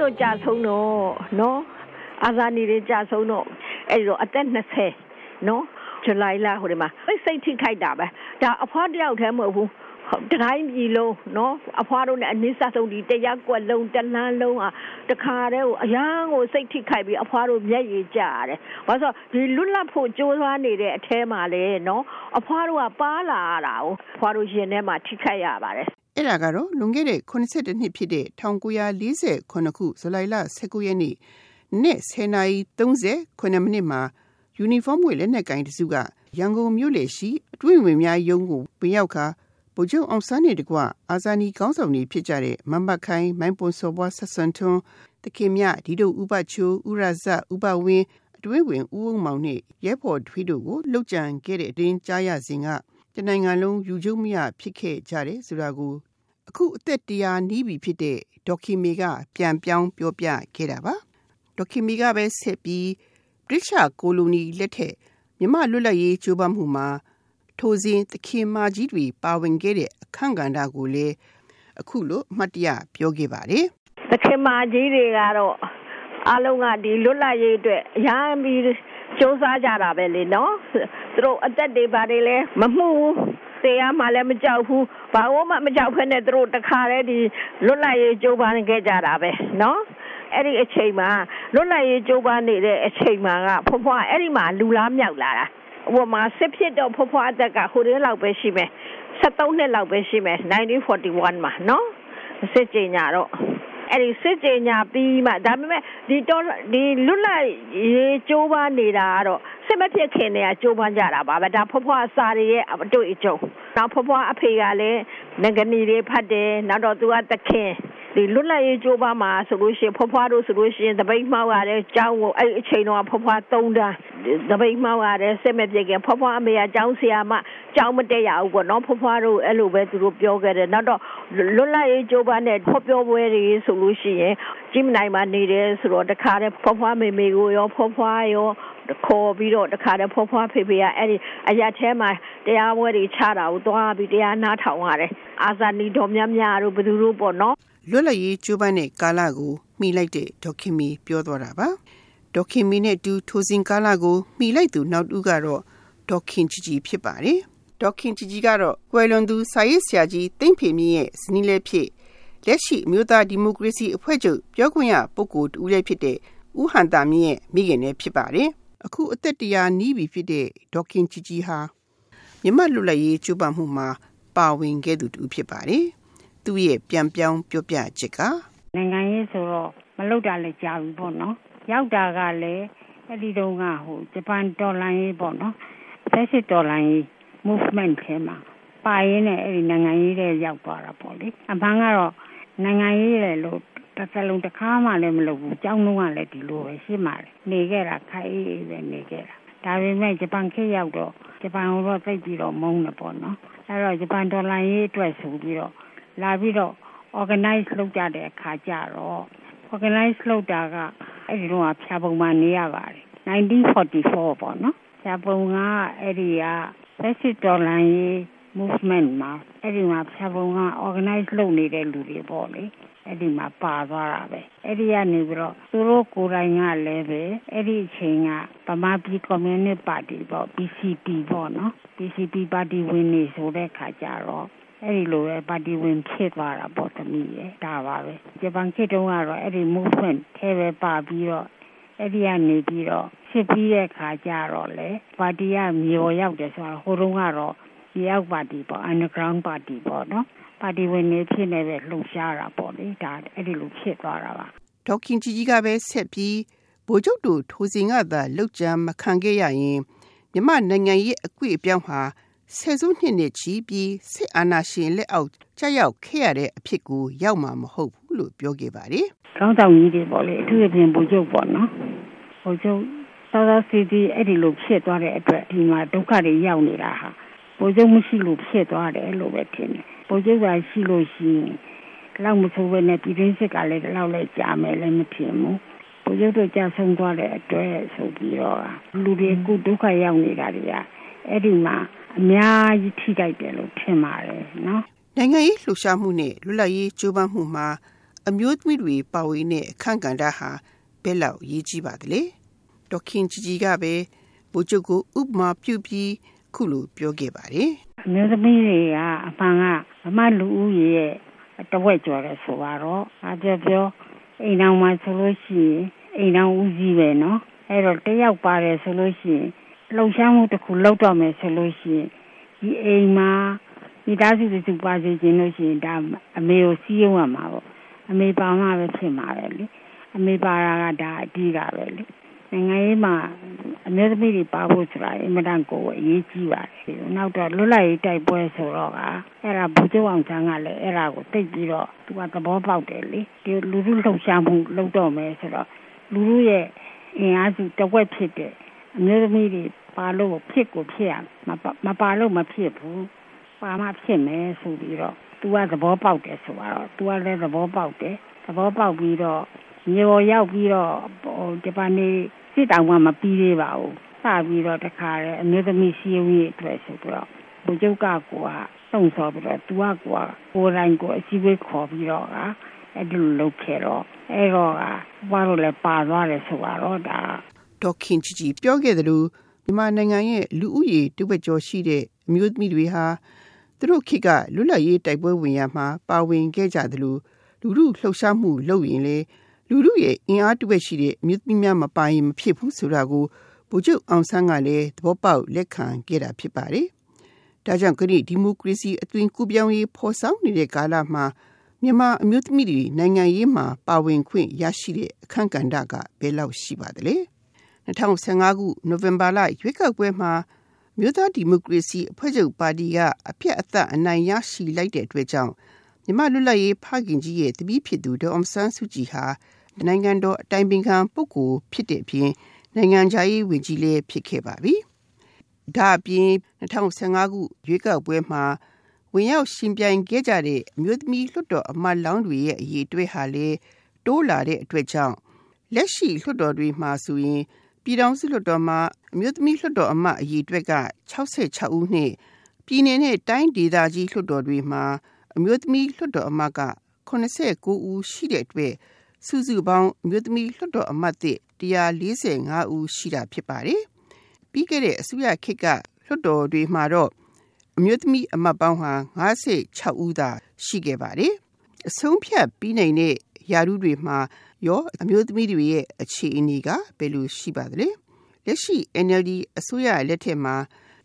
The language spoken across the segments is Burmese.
တို့ကြာဆုံးတော့နော်အာဇာနည်တွေကြာဆုံးတော့အဲ့တော့အသက်20နော်ဇူလိုင်လဟိုဒီမှာစိတ်ထိခိုက်တာပဲဒါအဖွားတယောက်တည်းမဟုတ်ဘူးတတိုင်းပြည်လုံးနော်အဖွားတို့နဲ့အနည်းဆက်ဆုံးဒီတရက်ကွက်လုံးတလန်းလုံးอ่ะတခါတည်းကိုအရန်ကိုစိတ်ထိခိုက်ပြီးအဖွားတို့မျက်ရည်ကျရတယ်။ဘာလို့ဆိုဒီလွတ်လပ်ဖို့ကြိုးစားနေတဲ့အထဲမှာလေနော်အဖွားတို့ကပါလာရတာကိုအဖွားတို့ရင်ထဲမှာထိခိုက်ရပါတယ်။ အဲ့ဒါကတော့လွန်ခဲ့တဲ့82နှစ်ဖြစ်တဲ့1948ခုဇူလိုင်လ19ရက်နေ့နေ့10နာရီ30မိနစ်မှာယူနီဖောင်းဝတ်လက်နက်ကင်တစုကရန်ကုန်မြို့လေရှိအတွင်းဝင်များရုံးကိုဝင်ရောက်ခါဗိုလ်ချုပ်အောင်ဆန်းနေတကွအာဇာနည်ကောင်းဆောင်တွေဖြစ်ကြတဲ့မမတ်ခိုင်မိုင်းပွန်စောဘွားဆက်ဆွန်ထွန်းတခင်မြဒီတို့ဥပချိုးဥရဇဥပဝင်းအတွင်းဝင်ဦးအောင်မောင်နဲ့ရဲဖော်ထွေးတို့ကိုလှုပ်ကြံခဲ့တဲ့အတင်းကြားရစဉ်ကတနိုင်ငံလုံးယူကျုံမရဖြစ်ခဲ့ကြတယ်ဆိုတာကို အခုအသက်တရာနီးပြီဖြစ်တဲ့ဒေါက်ခင်မီကပြန်ပြောင်းပြောပြခဲ့တာပါဒေါက်ခင်မီကပဲဆက်ပြီးဗြိတိရှကိုလိုနီလက်ထက်မြမလွတ်လပ်ရေးကြိုးပမ်းမှုမှာထိုစဉ်သခင်မကြီးတွေပါဝင်ခဲ့တဲ့အခန့်ကဏ္ဍကိုလည်းအခုလိုအမှတ်တရပြောခဲ့ပါတယ်သခင်မကြီးတွေကတော့အလုံးကဒီလွတ်လပ်ရေးအတွက်ရမ်းပြီးစ조사ကြတာပဲလေနော်သူတို့အသက်တွေပါတယ်လဲမမှုဘူး တရားမှလည်းမကြောက်ဘူးဘာလို့မှမကြောက်ဖ ೇನೆ သူတို့တခါတည်းဒီလွတ်လပ်ရေးကြိုးပမ်းခဲ့ကြတာပဲနော်အဲ့ဒီအချိန်မှာလွတ်လပ်ရေးကြိုးပမ်းနေတဲ့အချိန်မှာကဖွားဖွားအဲ့ဒီမှာလူလားမြောက်လာတာဟိုမှာစစ်ဖြစ်တော့ဖွားဖွားအသက်ကဟိုတည်းလောက်ပဲရှိမယ်73နှစ်လောက်ပဲရှိမယ်1941မှာနော်စစ်ကြညာတော့ အဲ့ဒီစစ်ကြေညာပြီးမှဒါပေမဲ့ဒီတော့ဒီလွတ်လပ်ရေးကြိုးပမ်းနေတာကတော့စစ်မဖြစ်ခင်တည်းကကြိုးပမ်းကြတာပါပဲဒါဖွားဖွားအစာတွေရဲ့အတွေ့အကြုံနောက်ဖွားဖွားအဖေကလည်းငကနီတွေဖတ်တယ်နောက်တော့သူကသခင်ဒီလွတ်လပ်ရေးကြိုးပမ်းမှာဆိုလို့ရှိရင်ဖွားဖွားတို့ဆိုလို့ရှိရင်တပိတ်မှောက်ရတဲ့ကျောင်းကိုအဲ့အချိန်တော့ဖွားဖွား၃တန်း တပိတ်မှောက်ရတဲ့စစ်မပြေခင်ဖွားဖွားအမေကကျောင်းဆရာမကျောင်းမတက်ရဘူးပေါ့နော်ဖွားဖွားတို့အဲ့လိုပဲသူတို့ပြောခဲ့တယ်နောက်တော့လွတ်လပ်ရေးကြိုးပမ်းတဲ့ဖော်ပြောပွဲတွေဆိုလို့ရှိရင်ကြီးမနိုင်မှာနေတယ်ဆိုတော့တခါတည်းဖွားဖွားမေမေကိုရောဖွားဖွားရောခေါ်ပြီးတော့တခါတည်းဖွားဖွားဖေဖေကအဲ့ဒီအရက်ထဲမှာတရားပွဲတွေချတာကိုသွားပြီးတရားနားထောင်ရတယ်အာဇာနည်တော်များများတို့ဘယ်သူတို့ပေါ့နော်လွတ်လပ်ရေးကျိုးပန်းတဲ့ကာလကိုမှီလိုက်တဲ့ဒေါခင်မီပြောသွားတာပါ ဒေါခင်မီနဲ့တူထိုစဉ်ကာလကိုမှီလိုက်သူနောက်တူကတော့ဒေါခင်ကြီးကြီးဖြစ်ပါတယ်ဒေါခင်ကြီးကြီးကတော့ကွယ်လွန်သူစာရေးဆရာကြီးတိမ့်ဖေမြင့်ရဲ့ဇနီးလေးဖြစ်လက်ရှိမြို့သားဒီမိုကရေစီအဖွဲ့ချုပ်ပြောခွင့်ရပုဂ္ဂိုလ်တူလည်းဖြစ်တဲ့ဦးဟန်တာမြင့်ရဲ့မိခင်လည်းဖြစ်ပါတယ်အခုအသက်တရာနီးပြီဖြစ်တဲ့ဒေါခင်ကြီးကြီးဟာမြမလွတ်လပ်ရေးကျူပမှုမှာပါဝင်ခဲ့သူတူဖြစ်ပါတယ်သူ့ရဲ့ပြန်ပြောင်းပြောပြချက်ကနိုင်ငံရေးဆိုတော့မလုပ်တာလည်းကြာပြီပေါ့နော် ရောက်တာကလည်းအဲ့ဒီတုန်းကဟိုဂျပန်ဒေါ်လာရေးပေါ့နော်ဖက်စစ်ဒေါ်လာရေး movement ထဲမှာပါရင်းနဲ့အဲ့ဒီနိုင်ငံရေးတွေရောက်သွားတာပေါ့လေအမှန်ကတော့နိုင်ငံရေးလေလို့တစ်စလုံးတစ်ခါမှလည်းမလုပ်ဘူးကြောင်းလုံးကလည်းဒီလိုပဲရှင်းပါတယ်နေခဲ့တာခိုင်အေးအေးပဲနေခဲ့တာဒါပေမဲ့ဂျပန်ခေတ်ရောက်တော့ဂျပန်ကိုတော့သိပြီးတော့မုန်းတယ်ပေါ့နော်အဲ့တော့ဂျပန်ဒေါ်လာရေးအတွက်ဆိုပြီးတော့လာပြီးတော့ organize လုပ်ကြတဲ့အခါကျတော့ organize လုပ်တာက အဲ့ဒီတော့ဖြာပုံမှန်နေရပါတယ်1944ပေါ့နော်ဖြာပုံကအဲ့ဒီက basic dollar ရေး movement မှာအဲ့ဒီမှာဖြာပုံက organize လုပ်နေတဲ့လူတွေပေါ့လေအဲ့ဒီမှာပါသွားတာပဲအဲ့ဒီကနေပြီးတော့သူတို့ကိုယ်တိုင်ကလည်းပဲအဲ့ဒီအချိန်ကဗမာပြည်ကွန်မြူနစ်ပါတီပေါ့ PCP ပေါ့နော် PCP ပါတီဝင်နေဆိုတဲ့ခါကျတော့ အဲ့ဒီလိုပဲပါတီဝင်ဖြစ်သွားတာပေါ့သမီးရဲ့ဒါပါပဲဂျပန်ခေတ်တုန်းကတော့အဲ့ဒီ movement ထဲပဲပါပြီးတော့အဲ့ဒီကနေပြီးတော့ဖြစ်ပြီးတဲ့ခါကျတော့လေပါတီကမြော်ရောက်တယ်ဆိုတော့ဟိုတုန်းကတော့မြေရောက်ပါတီပေါ့ underground ပါတီပေါ့နော်ပါတီဝင်နေဖြစ်နေပဲလှုပ်ရှားတာပေါ့လေဒါအဲ့ဒီလိုဖြစ်သွားတာပါဒေါက်ခင်ကြီးကြီးကပဲဆက်ပြီးဗိုလ်ချုပ်တို့ထိုစဉ်ကသာလှုပ်ကြံမခံခဲ့ရရင်မြမနိုင်ငံရေးအကွေအပြောင်းဟာ ဆယ်စုနှစ်နဲ့ချီပြီးစစ်အာဏာရှင်လက်အောက်ကျရောက်ခဲ့ရတဲ့အဖြစ်ကိုရောက်မှာမဟုတ်ဘူးလို့ပြောခဲ့ပါတယ်။ကောင်းဆောင်ကြီးတွေပေါ့လေအထူးအပြင်ဘူချုပ်ပေါ့နော်။ဘူချုပ်သာသာစီတီအဲ့ဒီလိုဖြစ်သွားတဲ့အတွက်ဒီမှာဒုက္ခတွေရောက်နေတာဟာဘူချုပ်မရှိလို့ဖြစ်သွားတယ်လို့ပဲထင်တယ်။ဘူချုပ်ကရှိလို့ရှိရင်လောက်မဆိုးပဲနဲ့ပြည်တွင်းစစ်ကလည်းလောက်လဲကြာမယ်လည်းမထင်ဘူး။ဘူချုပ်တို့ကြာဆုံးသွားတဲ့အတွက်ဆိုပြီးတော့လူတွေကုဒုက္ခရောက်နေတာတွေက အဲ့ဒီမှာအများကြီးထိခိုက်တယ်လို့ထင်ပါတယ်နော်နိုင်ငံရေးလှုပ်ရှားမှုနဲ့လွတ်လပ်ရေးကြိုးပမ်းမှုမှာအမျိုးသမီးတွေပါဝင်တဲ့အခန့်ကဏ္ဍဟာဘယ်လောက်ရေးကြီးပါသလဲဒေါခင်ကြီးကြီးကပဲဘိုးချုပ်ကိုဥပမာပြုပြီးခုလိုပြောခဲ့ပါတယ်အမျိုးသမီးတွေကအပန်ကဗမာလူဦးရေရဲ့တဝက်ကျော်တယ်ဆိုတော့အပြောပြောအိမ်တော်မှာဆိုလို့ရှိရင်အိမ်တော်ဦးကြီးပဲနော်အဲ့တော့တယောက်ပါတယ်ဆိုလို့ရှိရင် လှုပ်ရှားမှုတစ်ခုလုပ်တော့မယ်ဆိုလို့ရှိရင်ဒီအိမ်မှာမိသားစုစုပါစေခြင်းလို့ရှိရင်ဒါအမေကိုစီးရုံးရမှာပေါ့အမေပါမှပဲဖြစ်မှာပဲလေအမေပါတာကဒါအတီးတာပဲလေနိုင်ငံရေးမှာအမျိုးသမီးတွေပါဖို့ဆိုတာအင်မတန်ကိုအရေးကြီးပါတယ်။နောက်တော့လွတ်လပ်ရေးတိုက်ပွဲဆိုတော့ကအဲ့ဒါဘူကျုံအောင်ဆန်းကလည်းအဲ့ဒါကိုသိပြီးတော့သူကသဘောပေါက်တယ်လေ။ဒီလူလူလှုပ်ရှားမှုလုပ်တော့မယ်ဆိုတော့လူလူရဲ့အင်အားစုတဝက်ဖြစ်တဲ့ အမျိုးသမီးတွေပါလို့ဖြစ်ကိုဖြစ်ရမပါလို့မဖြစ်ဘူး။ပါမှဖြစ်မယ်ဆိုပြီးတော့သူကသဘောပေါက်တယ်ဆိုတော့သူကလည်းသဘောပေါက်တယ်။သဘောပေါက်ပြီးတော့မြေပေါ်ရောက်ပြီးတော့ဂျပန်နေစစ်တောင်မှမပြီးသေးပါဘူးစပြီးတော့တခါလေအမျိုးသမီးစီးရုံးရေးအတွက်ဆိုပြီးတော့ဘုကျုပ်ကကိုကစုံစောပြီးတော့သူကကိုကကိုယ်တိုင်ကိုအစည်းအဝေးခေါ်ပြီးတော့ကအဲ့ဒီလိုလုပ်ခဲ့တော့အဲ့တော့ကဘာလို့လဲပါသွားတယ်ဆိုတော့ဒါ ဒေါခင်ချီချီပြောခဲ့တယ်လို့မြန်မာနိုင်ငံရဲ့လူဦးရေတဝက်ကျော်ရှိတဲ့အမျိုးသမီးတွေဟာသူတို့ခေတ်ကလွတ်လပ်ရေးတိုက်ပွဲဝင်ရမှာပါဝင်ခဲ့ကြတယ်လို့လူလူလှုပ်ရှားမှုလုပ်ရင်လေလူလူရဲ့အင်အားတဝက်ရှိတဲ့အမျိုးသမီးများမပါရင်မဖြစ်ဘူးဆိုတာကိုဗိုလ်ချုပ်အောင်ဆန်းကလည်းသဘောပေါက်လက်ခံခဲ့တာဖြစ်ပါတယ်။ဒါကြောင့်ခရီးဒီမိုကရေစီအသွင်ကူးပြောင်းရေးဖော်ဆောင်နေတဲ့ကာလမှာမြန်မာအမျိုးသမီးတွေနိုင်ငံရေးမှာပါဝင်ခွင့်ရရှိတဲ့အခန့်ကဏ္ဍကဘယ်လောက်ရှိပါသလဲ။ 2015ခုနိုဝင်ဘာလရွေးကောက်ပွဲမှာမြို့သားဒီမိုကရေစီအဖွဲ့ချုပ်ပါတီကအပြတ်အသတ်အနိုင်ရရှိလိုက်တဲ့အတွက်ကြောင့်မြမလွတ်လပ်ရေးဖခင်ကြီးရဲ့တပည့်ဖြစ်သူဒေါ်အောင်ဆန်းစုကြည်ဟာနိုင်ငံတော်အတိုင်ပင်ခံပုဂ္ဂိုလ်ဖြစ်တဲ့အပြင်နိုင်ငံခြားရေးဝန်ကြီးလည်းဖြစ်ခဲ့ပါပြီ။ဒါအပြင်2015ခုရွေးကောက်ပွဲမှာဝင်ရောက်ရှင်ပြိုင်ခဲ့ကြတဲ့အမျိုးသမီးလွှတ်တော်အမတ်လောင်းတွေရဲ့အရေးအတွေ့ဟာလည်းတိုးလာတဲ့အတွက်ကြောင့်လက်ရှိလွှတ်တော်တွေမှာဆိုရင် ပြည်ထောင်စုလွှတ်တော်မှာအမျိုးသမီးလွှတ်တော်အမတ်အရေးအတွက်က66ဦးနဲ့ပြည်내နဲ့တိုင်းဒေသကြီးလွှတ်တော်တွေမှာအမျိုးသမီးလွှတ်တော်အမတ်က89ဦးရှိတဲ့အတွက်စုစုပေါင်းအမျိုးသမီးလွှတ်တော်အမတ်သစ်145ဦးရှိတာဖြစ်ပါတယ်။ပြီးခဲ့တဲ့အစိုးရခေတ်ကလွှတ်တော်တွေမှာတော့အမျိုးသမီးအမတ်ပေါင်းဟာ56ဦးသာရှိခဲ့ပါတယ်။အဆုံးဖြတ်ပြီးနိုင်တဲ့ယာရုတွေမှာ ရောအမျိုးသမီးတွေရဲ့အခြေအနေကဘယ်လိုရှိပါသလဲ။လက်ရှိ NLD အစိုးရလက်ထက်မှာ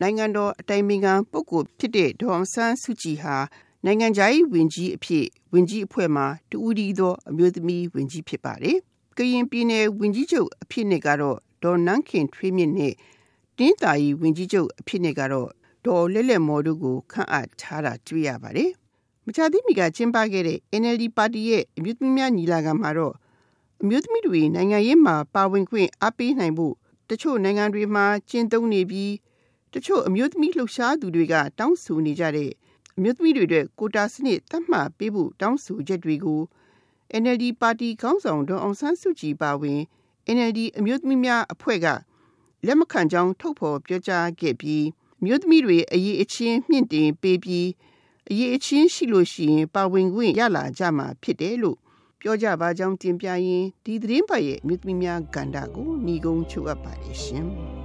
နိုင်ငံတော်အတိုင်ပင်ခံပုဂ္ဂိုလ်ဖြစ်တဲ့ဒေါအောင်ဆန်းစုကြည်ဟာနိုင်ငံခြားရေးဝန်ကြီးအဖြစ်ဝန်ကြီးအဖွဲ့မှာတူဦးဒီသောအမျိုးသမီးဝန်ကြီးဖြစ်ပါတယ်။ကရင်ပြည်နယ်ဝန်ကြီးချုပ်အဖြစ်နဲ့ကတော့ဒေါ်နန်းခင်ထွေးမြင့်နဲ့တင်းတာရီဝန်ကြီးချုပ်အဖြစ်နဲ့ကတော့ဒေါ်လဲ့လဲ့မော်တို့ကိုခန့်အပ်ထားတာတွေ့ရပါတယ်။မချသေးမီကကျင်းပခဲ့တဲ့ NLD ပါတီရဲ့အမျိုးသမီးများညီလာခံမှာတော့ အမျိုးသမီးတွေနိုင်ငံရေးမှာပါဝင်ခွင့်အားပေးနိုင်ဖို့တချို့နိုင်ငံတွေမှာကျင့်သုံးနေပြီးတချို့အမျိုးသမီးလှုပ်ရှားသူတွေကတောင်းဆိုနေကြတဲ့အမျိုးသမီးတွေအတွက်ကိုတာစနစ်သတ်မှတ်ပေးဖို့တောင်းဆိုချက်တွေကို NLD ပါတီခေါင်းဆောင်ဒေါအောင်ဆန်းစုကြည်ပါဝင် NLD အမျိုးသမီးများအဖွဲ့ကလက်မခံကြောင်းထုတ်ဖော်ပြောကြားခဲ့ပြီးမြို့သမီးတွေအရေးအချင်းမြင့်တင်ပေးပြီးအရေးအချင်းရှိလို့ရှိရင်ပါဝင်ခွင့်ရလာကြမှာဖြစ်တယ်လို့ ပြောကြပါကြောင်းတင်ပြရင်းဒီသတင်းပတ်ရဲ့မြို့သမီးများကဏ္ဍကိုညီကုန်းချုပ်အပ်ပါတယ်ရှင်။